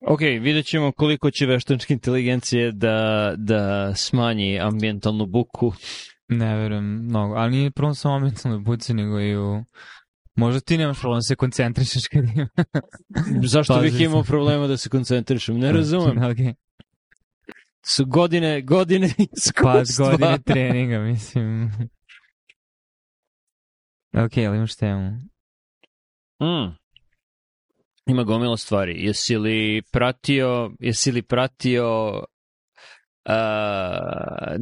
Ok, vidjet ćemo koliko će veštačka inteligencija da, da smanji ambientalnu buku. Ne verujem mnogo, ali nije problem samo ambientalnu buci, nego i u... Možda ti nemaš problem da se koncentrišeš kad ima. Zašto Pazi bih imao problema da se koncentrišem? Ne razumem. okay. Su godine, godine iskustva. Pa, godine treninga, mislim. ok, ali imaš temu. Mm ima gomila stvari. Jesi li pratio, jesi li pratio uh,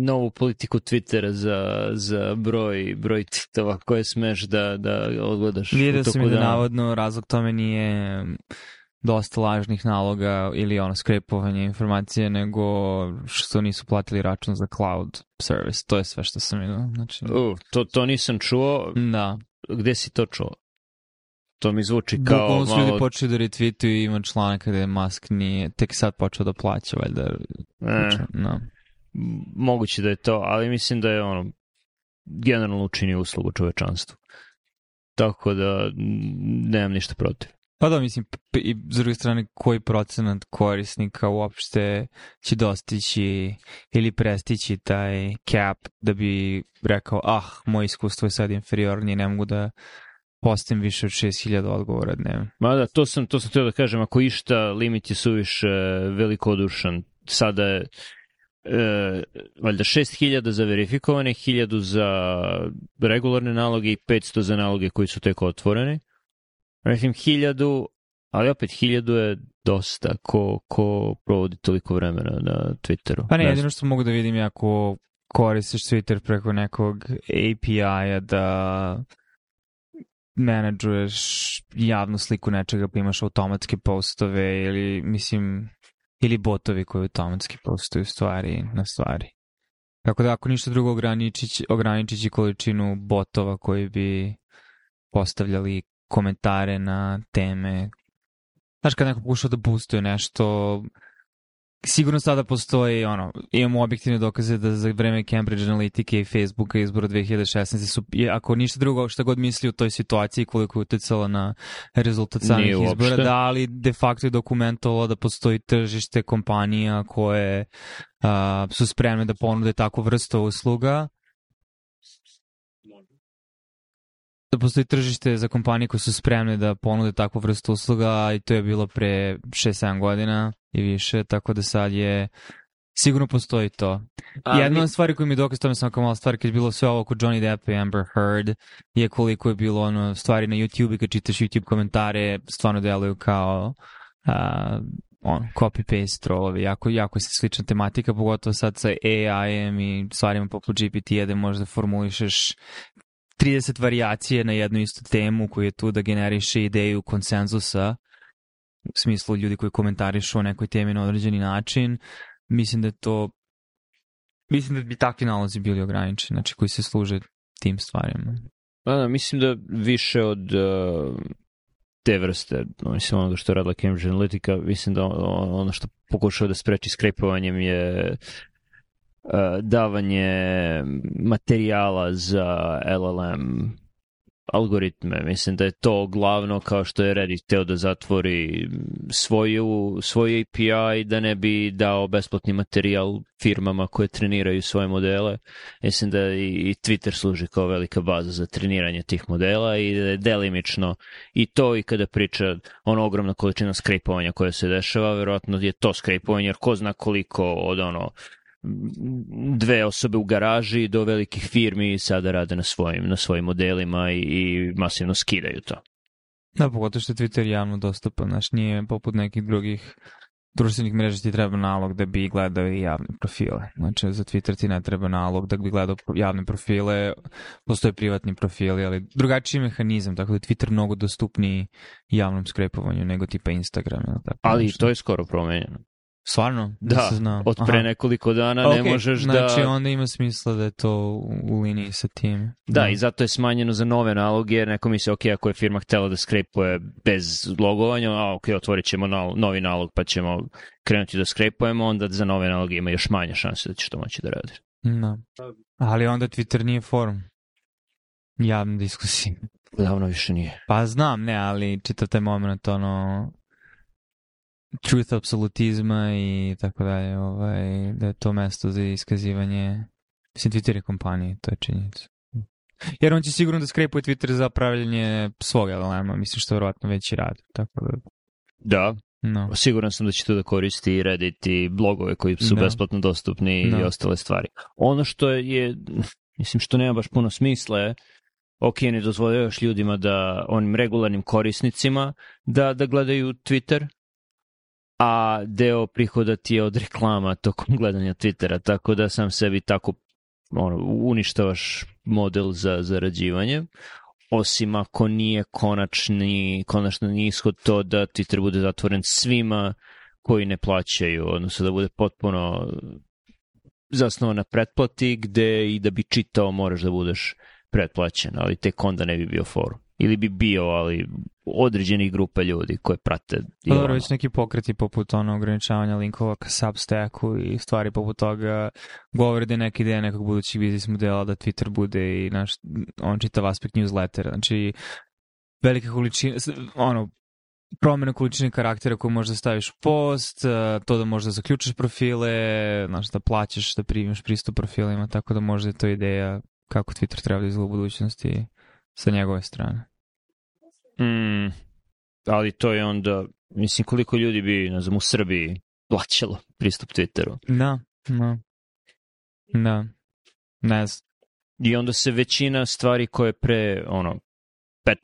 novu politiku Twittera za, za broj, broj tweetova koje smeš da, da odgledaš? Vidio sam da navodno razlog tome nije dosta lažnih naloga ili ono skrepovanje informacije nego što nisu platili račun za cloud service. To je sve što sam vidio. Znači... Uh, to, to nisam čuo. Da. Gde si to čuo? To mi zvuči kao Bukvalno su malo... ljudi počeli da retweetuju i ima članak kada je Musk nije tek sad počeo da plaća, valjda. E, znači, no. Moguće da je to, ali mislim da je ono generalno učini uslugu čovečanstvu. Tako da nemam ništa protiv. Pa da, mislim, i s druge strane, koji procenat korisnika uopšte će dostići ili prestići taj cap da bi rekao, ah, moje iskustvo je sad inferiornije, ne mogu da postim više od 6000 odgovora dnevno. Ma da, to sam, to sam teo da kažem, ako išta, limit je suviš e, velikodušan. Sada je e, valjda 6000 za verifikovane, 1000 za regularne naloge i 500 za naloge koji su tek otvoreni. Mislim, 1000, ali opet 1000 je dosta ko, ko provodi toliko vremena na Twitteru. Pa ne, ne jedino što mogu da vidim je ako koristiš Twitter preko nekog API-a da menadžuješ javnu sliku nečega pa imaš automatske postove ili mislim ili botovi koji automatski postaju stvari na stvari. Tako da ako ništa drugo ograničići, ograničići količinu botova koji bi postavljali komentare na teme. Znaš, kad neko pokušao da boostuje nešto, sigurno sada postoji, ono, imamo objektivne dokaze da za vreme Cambridge Analytica i Facebooka izbora 2016. su, ako ništa drugo, šta god misli o toj situaciji, koliko je utjecala na rezultat samih izbora, da, ali de facto je dokumentovalo da postoji tržište kompanija koje a, su spremne da ponude takvu vrstu usluga da postoji tržište za kompanije koje su spremne da ponude takvu vrstu usluga i to je bilo pre 6-7 godina i više, tako da sad je sigurno postoji to. Ali... Jedna od stvari koju mi dokaz tome sam kao mala stvar, kad je bilo sve ovo oko Johnny Depp i Amber Heard, je koliko je bilo ono stvari na YouTube i kad čitaš YouTube komentare, stvarno deluju kao uh, on, copy-paste trolovi, jako, jako se slična tematika, pogotovo sad sa AI-em i stvarima poput GPT-a da možeš da formulišeš 30 variacije na jednu istu temu koji je tu da generiše ideju konsenzusa u smislu ljudi koji komentarišu o nekoj temi na određeni način. Mislim da to mislim da bi takvi nalazi bili ograničeni, znači koji se služe tim stvarima. Da, da, mislim da više od uh, te vrste, no, mislim onoga što je radila Cambridge Analytica, mislim da ono što pokušava da spreči skrepovanjem je E, davanje materijala za LLM algoritme. Mislim da je to glavno kao što je Reddit teo da zatvori svoju, svoj API da ne bi dao besplatni materijal firmama koje treniraju svoje modele. Mislim da i, Twitter služi kao velika baza za treniranje tih modela i da je delimično i to i kada priča ono ogromna količina skrepovanja koja se dešava, verovatno je to skrepovanje jer ko zna koliko od ono dve osobe u garaži do velikih firmi i sada rade na svojim, na svojim modelima i, i masivno skidaju to. Da, pogotovo što je Twitter javno dostupan, znaš, nije poput nekih drugih društvenih mreža ti treba nalog da bi gledao i javne profile. Znači, za Twitter ti ne treba nalog da bi gledao javne profile, postoje privatni profili, ali drugačiji mehanizam, tako da je Twitter mnogo dostupniji javnom skrepovanju nego tipa Instagram. Ili tako ali nešto. Znači- to je skoro promenjeno. Stvarno? Da, da od pre Aha. nekoliko dana okay. ne možeš znači, da... Znači onda ima smisla da je to u liniji sa tim. Da, da, i zato je smanjeno za nove naloge, jer neko misli, ok, ako je firma htela da skrepuje bez logovanja, a ok, otvorit ćemo novi nalog pa ćemo krenuti da skrepujemo, onda za nove naloge ima još manje šanse da će to moći da radi. Da. Ali onda Twitter nije forum. Javna diskusija. Davno više nije. Pa znam, ne, ali čitav taj moment, ono, truth absolutizma i tako dalje, ovaj, da je to mesto za iskazivanje mislim Twitter je kompanije, to je činjenica. Jer on će sigurno da skrepuje Twitter za pravljanje svog LLM-a, mislim što verovatno već i radi, tako da... Da, no. siguran sam da će to da koristi i Reddit i blogove koji su da. besplatno dostupni da. i ostale stvari. Ono što je, mislim što nema baš puno smisla ok, ne dozvolio još ljudima da onim regularnim korisnicima da, da gledaju Twitter, a deo prihoda ti je od reklama tokom gledanja Twittera, tako da sam sebi tako ono, uništavaš model za zarađivanje, osim ako nije konačni, konačni ishod to da Twitter bude zatvoren svima koji ne plaćaju, odnosno da bude potpuno zasnovan na pretplati, gde i da bi čitao moraš da budeš pretplaćen, ali tek onda ne bi bio forum ili bi bio, ali određenih grupa ljudi koje prate. Pa dobro, već neki pokreti poput ono ograničavanja linkova ka Substacku i stvari poput toga govore da je neka ideja nekog budućeg biznis modela da Twitter bude i naš, on čitav aspekt newsletter. Znači, velike količine, ono, promjena količine karaktera koju možeš da staviš post, e, to da možeš da zaključaš profile, znaš, da plaćaš, da primiš pristup profilima, tako da možda je to ideja kako Twitter treba da izgleda u budućnosti sa njegove strane. Mm, ali to je onda, mislim koliko ljudi bi, ne znam, u Srbiji plaćalo pristup Twitteru. Da, da. Da. Ne znam. I onda se većina stvari koje pre, ono,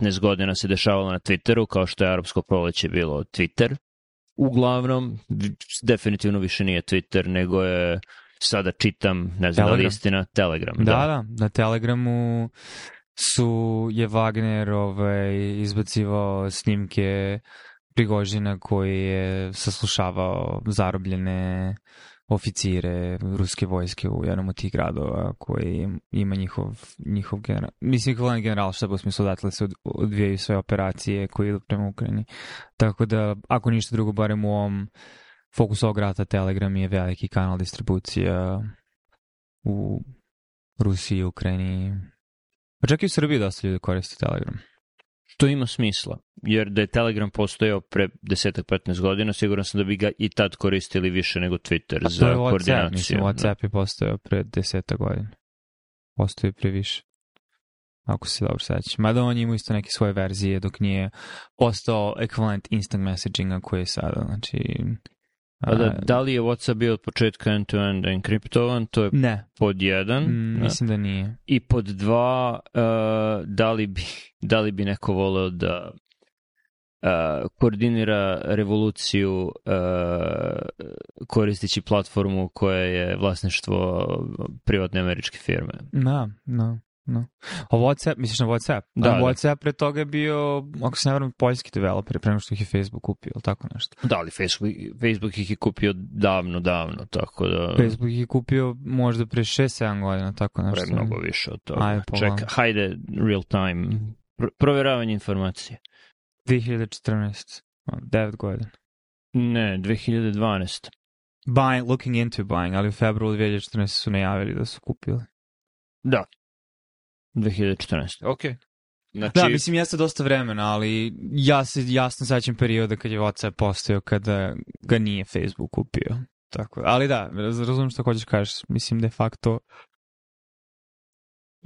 15 godina se dešavalo na Twitteru, kao što je arapsko proleće bilo Twitter, uglavnom, definitivno više nije Twitter, nego je sada čitam, ne znam Telegram. da li istina, Telegram. Da, da, da na Telegramu su je Wagner ovaj, izbacivao snimke Prigožina koji je saslušavao zarobljene oficire ruske vojske u jednom od tih gradova koji ima njihov, njihov general, mislim glavni general šta u smislu odatle se odvijaju sve operacije koje idu prema Ukrajini. Tako da, ako ništa drugo, barem u ovom fokus ovog rata Telegram je veliki kanal distribucija u Rusiji, Ukrajini, Pa čak i u Srbiji dosta ljudi koriste Telegram. To ima smisla, jer da je Telegram postojao pre 10-15 godina, siguran sam da bi ga i tad koristili više nego Twitter za koordinaciju. A to je WhatsApp, mislim, WhatsApp da. je postojao pre 10 godina. Postoji pre više ako se dobro sećam. Mada on ima isto neke svoje verzije dok nije postao ekvivalent instant messaginga koji je sada. Znači, Pa da, A da, da li je WhatsApp bio od početka end-to-end enkriptovan? To je ne. pod jedan. Mm, da. Mislim da nije. I pod dva, uh, da, li bi, da li bi neko voleo da uh, koordinira revoluciju uh, e, koristići platformu koja je vlasništvo privatne američke firme? Da, da. No. A Whatsapp, misliš na Whatsapp? Da, A da. Whatsapp da. pre toga je bio, ako se ne vrame, poljski developer, pre nego što ih je Facebook kupio, ili tako nešto. Da, ali Facebook, Facebook ih je kupio davno, davno, tako da... Facebook ih je kupio možda pre 6-7 godina, tako nešto. Pre mnogo više od toga. Aj, pa Ček, hajde, real time, Pr proveravanje informacije. 2014, 9 godina. Ne, 2012. Buying, looking into buying, ali u februaru 2014 su najavili da su kupili. Da, 2014. Okej. Znači... Da, mislim, jeste dosta vremena, ali ja se jasno sećam perioda kad je WhatsApp postao, kada ga nije Facebook kupio. Tako, ali da, razumijem što hoćeš kažeš. Mislim, de facto...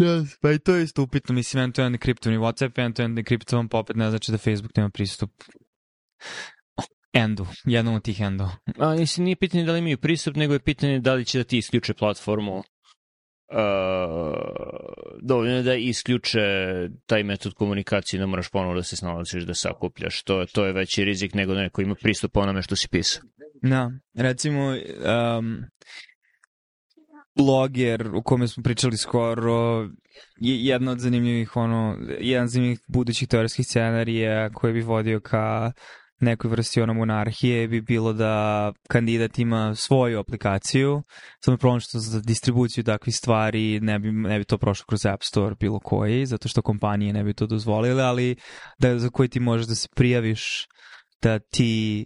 Yes, da, pa i to je isto upitno. Mislim, end-to-end kriptovni WhatsApp, end-to-end kriptovan, pa opet ne znači da Facebook nema pristup endu, jednom od tih endu. A, mislim, nije pitanje da li imaju pristup, nego je pitanje da li će da ti isključe platformu Uh, dovoljno da isključe taj metod komunikacije, ne da moraš ponovo da se snalaziš, da sakupljaš. To, to je veći rizik nego neko ima pristup onome što si pisao. Da, recimo um, bloger o kome smo pričali skoro je jedna od zanimljivih ono, jedan zanimljivih budućih teorijskih scenarija koji bi vodio ka uh, nekoj vrsti ono monarhije bi bilo da kandidat ima svoju aplikaciju, samo problem što za distribuciju takvih stvari ne bi, ne bi to prošlo kroz App Store bilo koji, zato što kompanije ne bi to dozvolile, ali da za koji ti možeš da se prijaviš da ti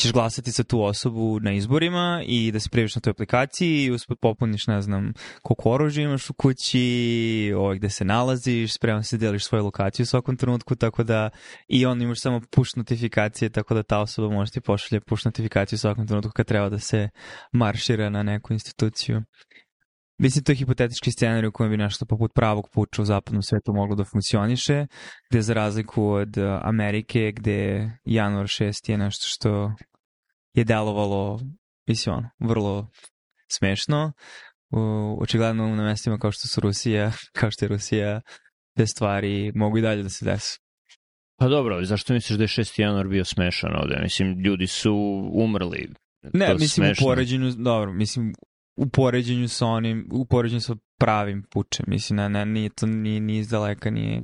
ćeš glasati za tu osobu na izborima i da se prijaviš na toj aplikaciji i uspod popuniš, ne znam, koliko oružja imaš u kući, ovaj, gde se nalaziš, spreman se da deliš svoju lokaciju u svakom trenutku, tako da i on imaš samo push notifikacije, tako da ta osoba može ti pošalje push notifikaciju u svakom trenutku kad treba da se maršira na neku instituciju. Mislim, to je hipotetički scenarij u kojem bi nešto poput pravog puča u zapadnom svetu moglo da funkcioniše, gde za razliku od eh, Amerike, gde januar 6 je nešto što je delovalo, mislim, ono, vrlo smešno. U, očigledno na mestima kao što su Rusija, kao što je Rusija, te stvari mogu i dalje da se desu. Pa dobro, ali zašto misliš da je 6. januar bio smešan ovde? Mislim, ljudi su umrli. Ne, to mislim smešno. u poređenju, dobro, mislim u poređenju sa onim, u poređenju sa pravim pučem, mislim, ne, ne, nije to ni, ni iz daleka, nije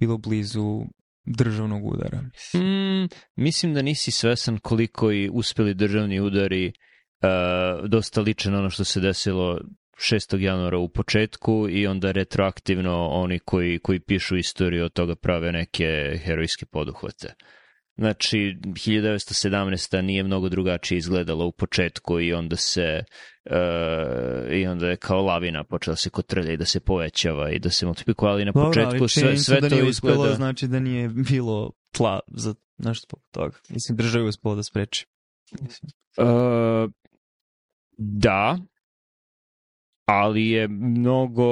bilo blizu državnog udara? Mm, mislim da nisi svesan koliko i uspeli državni udari uh, dosta liče na ono što se desilo 6. januara u početku i onda retroaktivno oni koji, koji pišu istoriju od toga prave neke herojske poduhvate. Znači, 1917. nije mnogo drugačije izgledalo u početku i onda se uh, i onda je kao lavina počela da se kotrlja i da se povećava i da se multiplikuje, ali na Dobro, početku ali sve, sve da to izgleda... Uspjelo, znači da nije bilo tla za nešto poput toga. Mislim, država je uspela da spreči. Uh, da, ali je mnogo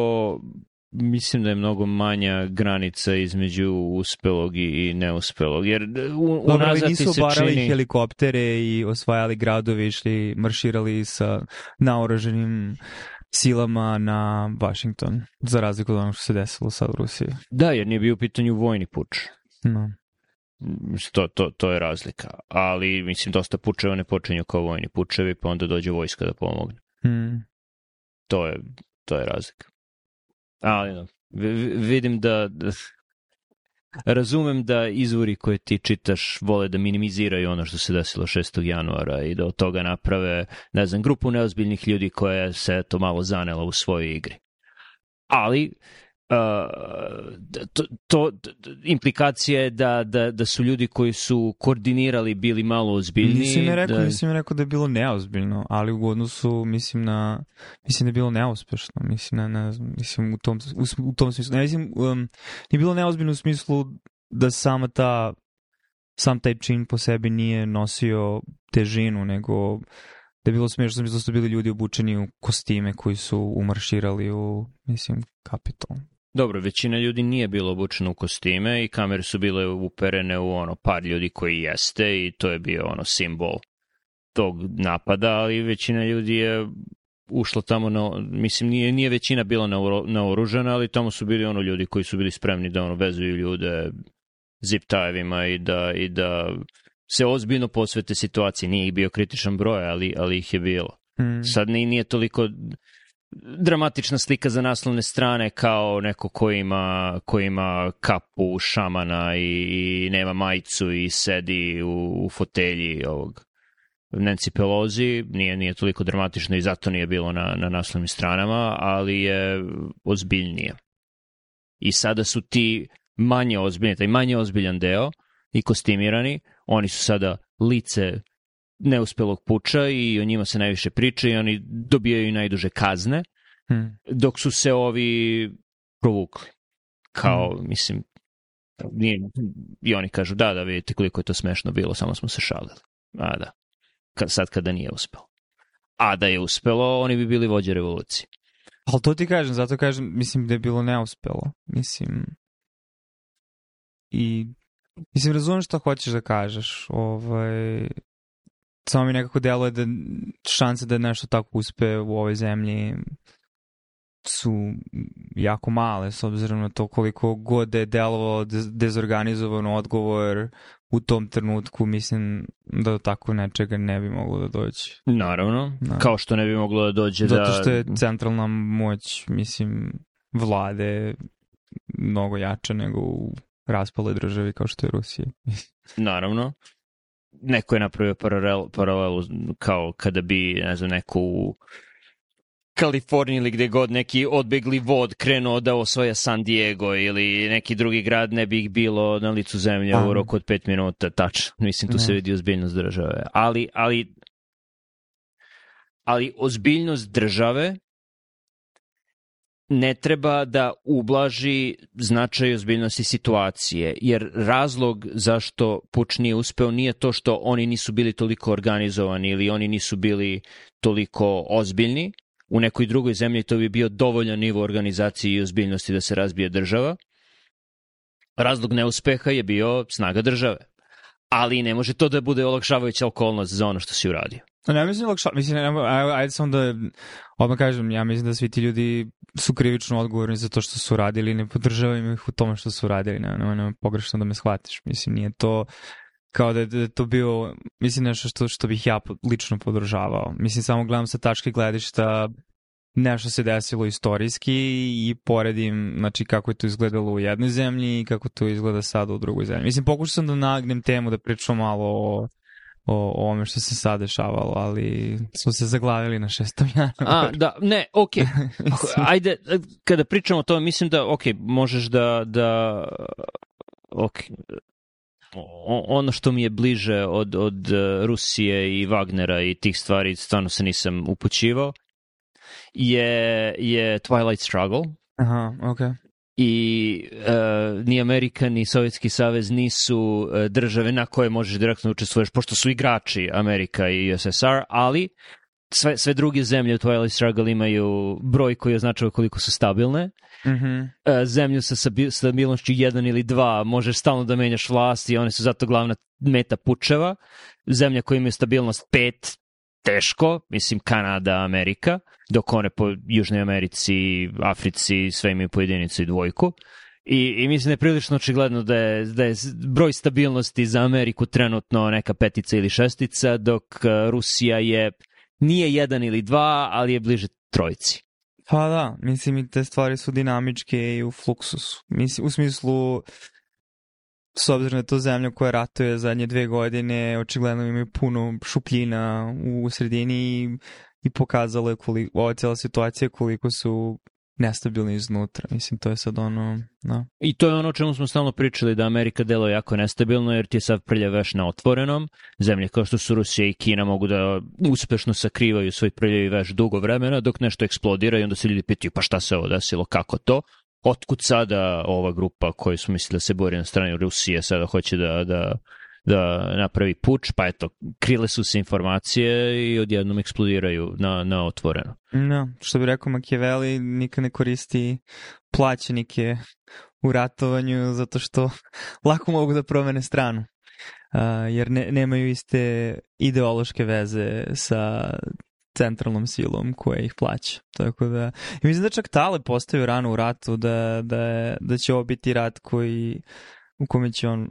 mislim da je mnogo manja granica između uspelog i neuspelog. Jer u, Dobro, ali nisu obarali čini... helikoptere i osvajali gradove, išli, marširali sa naoruženim silama na Washington, za razliku od onog što se desilo sad u Rusiji. Da, jer nije bio u pitanju vojni puč. No. To, to, to je razlika. Ali, mislim, dosta pučeva ne počinju kao vojni pučevi, pa onda dođe vojska da pomogne. Mm. To je, to je razlika. Ali, da. vidim da, da razumem da izvori koje ti čitaš vole da minimiziraju ono što se desilo 6. januara i da od toga naprave, ne znam, grupu neozbiljnih ljudi koja se to malo zanela u svojoj igri. Ali to, to implikacija je da, da, da su ljudi koji su koordinirali bili malo ozbiljni. Nisam mi rekao da, nisam rekao da je bilo neozbiljno, ali u odnosu mislim na mislim da je bilo neuspešno, mislim na ne znam, mislim u tom u, u tom smislu. Ne mislim um, nije bilo neozbiljno u smislu da sama ta sam taj čin po sebi nije nosio težinu, nego da je bilo smiješno, mislim da su bili ljudi obučeni u kostime koji su umarširali u, mislim, kapitol. Dobro, većina ljudi nije bilo obučena u kostime i kamere su bile uperene u ono par ljudi koji jeste i to je bio ono simbol tog napada, ali većina ljudi je ušla tamo na, mislim nije, nije većina bila naoružana, ali tamo su bili ono ljudi koji su bili spremni da ono vezuju ljude zip tajevima i da, i da se ozbiljno posvete situaciji. Nije ih bio kritičan broj, ali, ali ih je bilo. Mm. Sad ni nije toliko dramatična slika za naslovne strane kao neko ko ima, ko ima kapu šamana i, i nema majicu i sedi u, u fotelji ovog Nancy Pelosi, nije, nije toliko dramatično i zato nije bilo na, na naslovnim stranama, ali je ozbiljnije. I sada su ti manje ozbiljni, taj manje ozbiljan deo i kostimirani, oni su sada lice neuspelog puča i o njima se najviše priča i oni dobijaju najduže kazne, hmm. dok su se ovi provukli. Kao, hmm. mislim, nije, i oni kažu da, da vidite koliko je to smešno bilo, samo smo se šalili. A da, kad, sad kada nije uspelo. A da je uspelo, oni bi bili vođe revolucije. Ali to ti kažem, zato kažem, mislim da je bilo neuspelo. Mislim, i Mislim, razumem šta hoćeš da kažeš. Ovaj, samo mi nekako deluje da šanse da nešto tako uspe u ovoj zemlji su jako male s obzirom na to koliko god da je delovao dezorganizovan odgovor u tom trenutku mislim da do tako nečega ne bi moglo da dođe. Naravno, da. kao što ne bi moglo da dođe Zato da... Zato što je centralna moć, mislim, vlade mnogo jača nego u raspale državi kao što je Rusija. Naravno neko je napravio paralel, paralelu kao kada bi, ne znam, neko u Kaliforniji ili gde god neki odbegli vod krenuo da osvoja San Diego ili neki drugi grad ne bi ih bilo na licu zemlje u roku od pet minuta, tačno. Mislim, tu ne. se vidi ozbiljnost države. Ali, ali, ali ozbiljnost države ne treba da ublaži značaj ozbiljnosti situacije, jer razlog zašto Puč nije uspeo nije to što oni nisu bili toliko organizovani ili oni nisu bili toliko ozbiljni. U nekoj drugoj zemlji to bi bio dovoljan nivo organizacije i ozbiljnosti da se razbije država. Razlog neuspeha je bio snaga države ali ne može to da bude olakšavajuća okolnost za ono što si uradio. Ne mislim da olakša, mislim, ne, ajde samo da odmah kažem, ja mislim da svi ti ljudi su krivično odgovorni za to što su radili, ne podržavam ih u tome što su radili, ne, ne, ne, pogrešno da me shvatiš, mislim, nije to kao da je, da je to bio, mislim, nešto što, što bih ja lično podržavao. Mislim, samo gledam sa tačke gledišta nešto se desilo istorijski i poredim znači, kako je to izgledalo u jednoj zemlji i kako to izgleda sada u drugoj zemlji. Mislim, pokušao sam da nagnem temu, da pričam malo o o ovome što se sad dešavalo, ali smo se zaglavili na šestom A, da, ne, ok. Ajde, kada pričamo o tome, mislim da, ok, možeš da, da ok, ono što mi je bliže od, od e, Rusije i Wagnera i tih stvari, stvarno se nisam upućivao je, je Twilight Struggle. Aha, Okay i uh, ni Amerika ni Sovjetski savez nisu uh, države na koje možeš direktno da učestvuješ pošto su igrači Amerika i USSR, ali sve, sve druge zemlje u Twilight Struggle imaju broj koji označava koliko su stabilne. Mm-hmm. zemlju sa stabilnošću 1 ili 2 možeš stalno da menjaš vlast i one su zato glavna meta pučeva. Zemlja koja ima stabilnost 5 teško, mislim Kanada, Amerika, dok one po Južnoj Americi, Africi sve imaju po jedinicu i dvojku. I, I mislim da je prilično očigledno da je, da je broj stabilnosti za Ameriku trenutno neka petica ili šestica, dok e, Rusija je nije jedan ili dva, ali je bliže trojici. Pa da, mislim i te stvari su dinamičke i u fluksusu. Mislim, u smislu, s obzirom da je to zemlja koja ratuje zadnje dve godine, očigledno imaju puno šupljina u sredini i, i pokazalo je koliko, ova cijela situacija koliko su nestabilni iznutra. Mislim, to je sad ono... Da. I to je ono o čemu smo stalno pričali, da Amerika deluje jako nestabilno, jer ti je sad prljavaš na otvorenom. Zemlje kao što su Rusija i Kina mogu da uspešno sakrivaju svoj prljavi veš dugo vremena, dok nešto eksplodira i onda se ljudi pitaju, pa šta se ovo desilo, kako to? otkud sada ova grupa koju su mislili da se bori na strani Rusije sada hoće da, da, da napravi puč, pa eto, krile su se informacije i odjednom eksplodiraju na, na otvoreno. No, da, što bi rekao Machiavelli, nikad ne koristi plaćenike u ratovanju zato što lako mogu da promene stranu. Uh, jer ne, nemaju iste ideološke veze sa centralnom silom koja ih plaća. Tako da, i mislim da čak Tale postavio rano u ratu da, da, da će ovo biti rat koji, u kome će on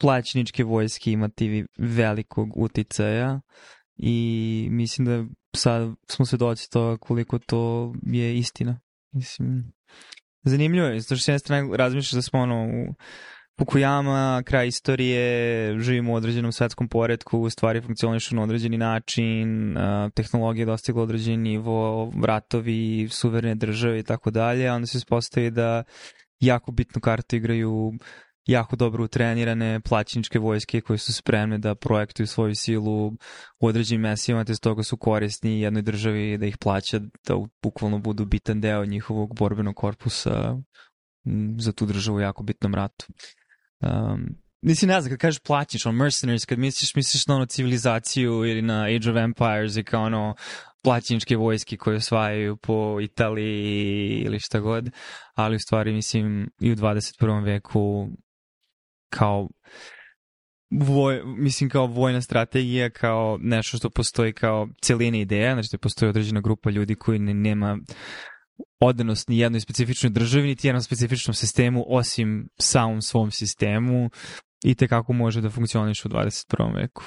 plaćničke vojske imati velikog uticaja i mislim da sad smo svedoci to koliko to je istina. Mislim, zanimljivo je, zato što s jedne strane razmišljaš da smo ono u Fukuyama, kraj istorije, živimo u određenom svetskom poredku, stvari funkcionišu na određeni način, tehnologija je dostigla određeni nivo, ratovi, suverene države i tako dalje, onda se ispostavi da jako bitnu kartu igraju jako dobro utrenirane plaćničke vojske koje su spremne da projektuju svoju silu u određenim mesijama, te stoga su korisni jednoj državi da ih plaća, da bukvalno budu bitan deo njihovog borbenog korpusa za tu državu u jako bitnom ratu. Um, Mislim, ne znam, kad kažeš plaćaš, on Mercenaries, kad misliš, misliš na ono civilizaciju ili na Age of Empires i kao ono plaćeničke vojske koje osvajaju po Italiji ili šta god, ali u stvari mislim i u 21. veku kao voj, mislim kao vojna strategija, kao nešto što postoji kao celina ideja, znači da postoji određena grupa ljudi koji ne, nema odanost ni jednoj specifičnoj državi, niti jednom specifičnom sistemu, osim samom svom sistemu i te kako može da funkcioniš u 21. veku.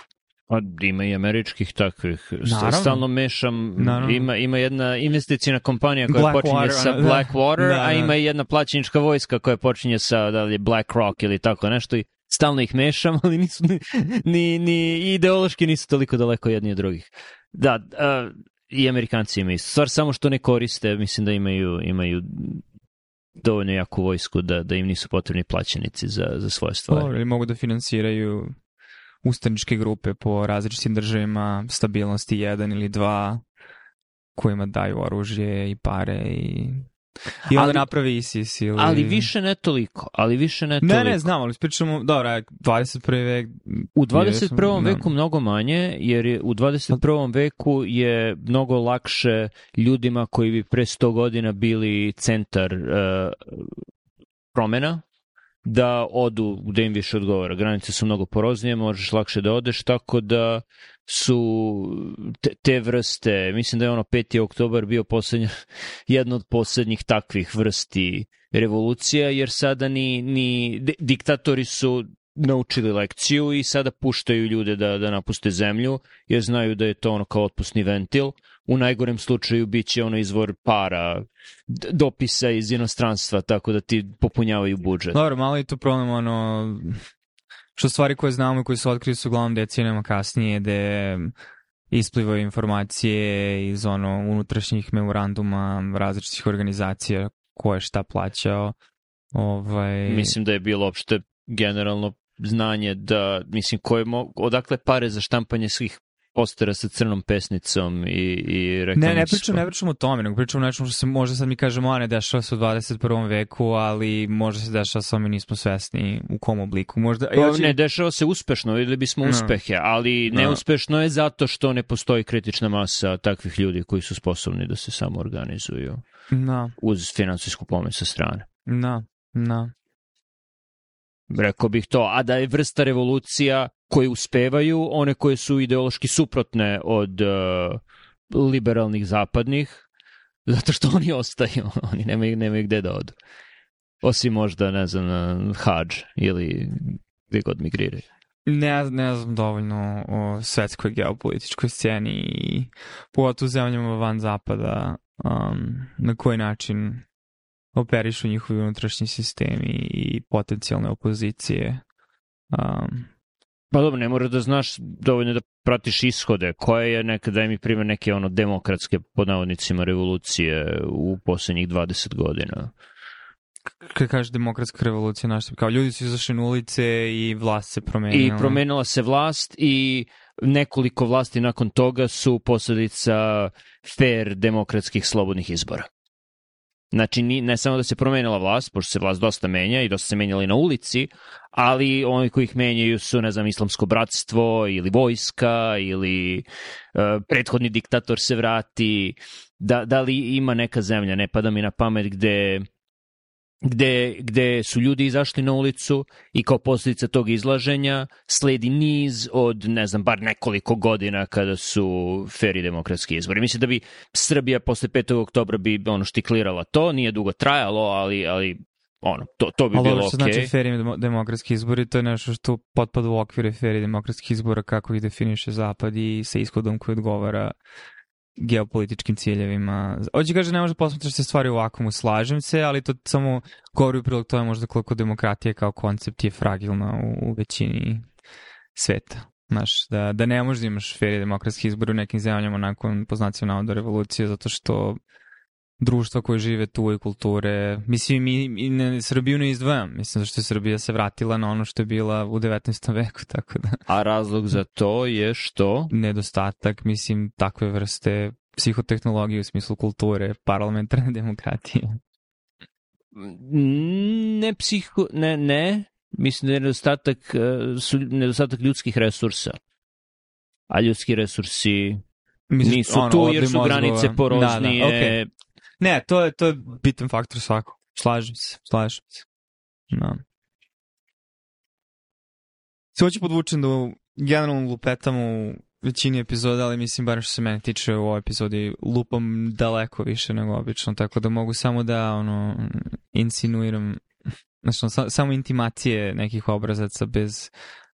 Pa ima i američkih takvih. Naravno. Stalno mešam. Naravno. Ima, ima jedna investicijna kompanija koja Black počinje Water, sa da. Blackwater, da, a da. ima i jedna plaćenička vojska koja počinje sa da li BlackRock ili tako nešto i stalno ih mešam, ali nisu ni, ni, ni ideološki nisu toliko daleko jedni od drugih. Da, uh, i Amerikanci imaju isto. Stvar samo što ne koriste, mislim da imaju, imaju dovoljno jaku vojsku da, da im nisu potrebni plaćenici za, za svoje stvari. Dobro, ili mogu da finansiraju ustaničke grupe po različitim državima, stabilnosti 1 ili 2, kojima daju oružje i pare i I ali, napravi ISIS ili... Ali više ne toliko, ali više ne toliko. Ne, ne, znam, ali pričamo, dobra, 21. vek... U 21. veku ne. mnogo manje, jer je, u 21. veku je mnogo lakše ljudima koji bi pre 100 godina bili centar uh, promena, da odu gde im više odgovara. Granice su mnogo poroznije, možeš lakše da odeš, tako da su te, te vrste, mislim da je ono 5. oktobar bio poslednja, jedna od poslednjih takvih vrsti revolucija, jer sada ni, ni diktatori su naučili lekciju i sada puštaju ljude da, da napuste zemlju, jer znaju da je to ono kao otpusni ventil. U najgorem slučaju bit će ono izvor para, dopisa iz inostranstva, tako da ti popunjavaju budžet. Dobro, malo je to problem, ono, što stvari koje znamo i koje su otkrili su uglavnom decenijama kasnije, da isplivaju informacije iz ono unutrašnjih memoranduma različitih organizacija ko je šta plaćao. Ovaj... Mislim da je bilo opšte generalno znanje da, mislim, koje mo, odakle pare za štampanje svih postera sa crnom pesnicom i, i Ne, ne pričam, ne pričam o tome, nego pričam o nečemu što se možda sad mi kažemo, a ne dešava se u 21. veku, ali možda se dešava samo i nismo svesni u kom obliku. Možda, to, pa ja će... Ne, dešava se uspešno, videli bismo no. Mm. uspehe, ali da. neuspešno je zato što ne postoji kritična masa takvih ljudi koji su sposobni da se samo organizuju no. Da. uz financijsku pomoć sa strane. Da, no. da. No rekao bih to, a da je vrsta revolucija koje uspevaju, one koje su ideološki suprotne od e, liberalnih zapadnih, zato što oni ostaju, oni nemaju, nemaju gde da odu. Osim možda, ne znam, na e, ili gde god migriraju. Ne, ne znam dovoljno o svetskoj geopolitičkoj sceni i pogotovo zemljama van zapada um, na koji način operišu njihovi unutrašnji sistemi i potencijalne opozicije. Um, pa dobro, ne mora da znaš dovoljno da pratiš ishode. Koje je neka, daj mi primjer, neke ono demokratske, pod navodnicima, revolucije u poslednjih 20 godina? Kada kažeš demokratska revolucija, naš, kao ljudi su izašli na ulice i vlast se promenila. I promenila se vlast i nekoliko vlasti nakon toga su posledica fair demokratskih slobodnih izbora. Znači, ne samo da se promenila vlast, pošto se vlast dosta menja i dosta se menjali na ulici, ali oni koji ih menjaju su, ne znam, islamsko bratstvo ili vojska ili e, prethodni diktator se vrati. Da, da li ima neka zemlja, ne pada mi na pamet, gde gde, gde su ljudi izašli na ulicu i kao posljedica tog izlaženja sledi niz od, ne znam, bar nekoliko godina kada su feri demokratski izbori. Mislim da bi Srbija posle 5. oktobra bi ono štiklirala to, nije dugo trajalo, ali, ali ono, to, to bi ali bilo znači okej. Okay. znači feri demokratski izbori, to je nešto što potpada u okvire feri demokratski izbora kako ih definiše Zapad i sa ishodom koji odgovara geopolitičkim ciljevima. Hoće kaže, ne može da posmatrati se stvari u mu slažem se, ali to samo govori u prilog tome možda koliko demokratija kao koncept je fragilna u, u većini sveta. Znaš, da, da ne možda imaš fer demokratski izbor u nekim zemljama nakon poznacima navoda revolucije, zato što društva koje žive tu i kulture. Mislim, mi, i ne, Srbiju ne izdvajam. Mislim, zašto je Srbija se vratila na ono što je bila u 19. veku, tako da... A razlog za to je što? Nedostatak, mislim, takve vrste psihotehnologije u smislu kulture, parlamentarne demokratije. Mm, ne psiho... Ne, ne. Mislim da je nedostatak, eh, su nedostatak ljudskih resursa. A ljudski resursi Mislim, nisu ono, tu jer su granice poroznije, da, da, okay. Ne, to je, to je bitan faktor svako. Slažem se, slažem se. No. Da. Se hoću podvučen da generalno lupetam u većini epizoda, ali mislim, bar što se mene tiče u ovoj epizodi, lupam daleko više nego obično, tako da mogu samo da ono, insinuiram znači, sa, samo intimacije nekih obrazaca bez,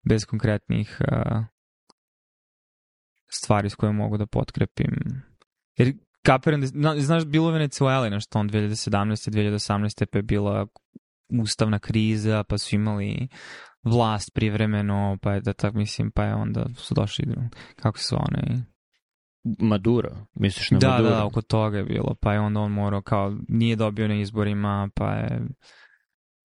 bez konkretnih uh, stvari s koje mogu da potkrepim. Jer kapiram, da, znaš, bilo je Venecuela nešto on 2017. 2018. pa je bila ustavna kriza, pa su imali vlast privremeno, pa je da tak mislim, pa je onda su došli, kako se one... Maduro, misliš na da, da Maduro? Da, da, oko toga je bilo, pa je onda on morao kao, nije dobio na izborima, pa je,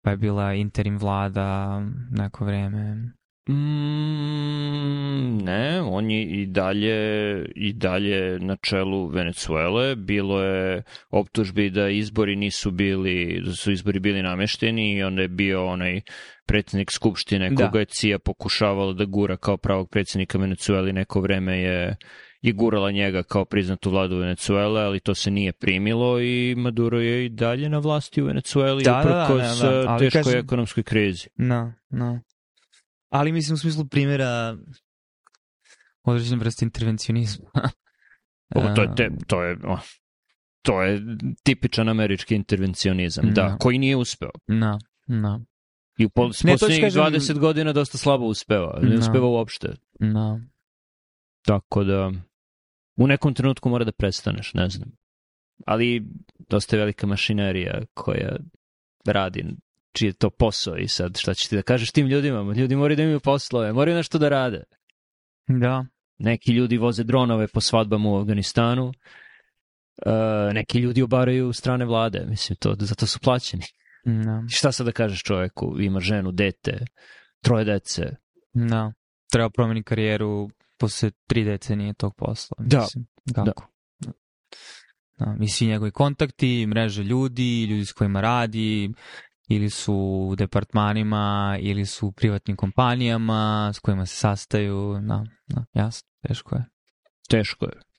pa je bila interim vlada neko vreme. Mm, ne, on je i dalje, i dalje na čelu Venecuele. Bilo je optužbi da izbori nisu bili, da su izbori bili namešteni i onda je bio onaj predsednik Skupštine da. koga da. je CIA pokušavala da gura kao pravog predsednika Venecueli neko vreme je i gurala njega kao priznatu vladu Venecuele, ali to se nije primilo i Maduro je i dalje na vlasti u Venecueli da, uprkos da, da, da, da. teškoj kažem, ekonomskoj krizi. Da, no, da. No ali mislim u smislu primjera određene vrste intervencionizma. Ovo, to je, te, to je, oh, to je tipičan američki intervencionizam, no. Da, da, koji nije uspeo. No, da, no. Da. I u posljednjih 20 godina dosta slabo uspeva, ne no. uspeva uopšte. No. Tako da, u nekom trenutku mora da prestaneš, ne znam. Ali dosta je velika mašinerija koja radi čiji je to posao i sad šta ćete da kažeš tim ljudima? Ljudi moraju da imaju poslove, moraju nešto da rade. Da. Neki ljudi voze dronove po svadbama u Afganistanu, uh, neki ljudi obaraju strane vlade, mislim, to, zato su plaćeni. Da. Šta sad da kažeš čoveku? Ima ženu, dete, troje dece. Da. Treba promeni karijeru posle tri decenije tog posla. Da. Mislim. Da. Kako? Da. da. I svi njegovi kontakti, mreže ljudi, ljudi s kojima radi, ili su u departmanima, ili su u privatnim kompanijama s kojima se sastaju, na, da, na da, jasno, teško je. Teško je.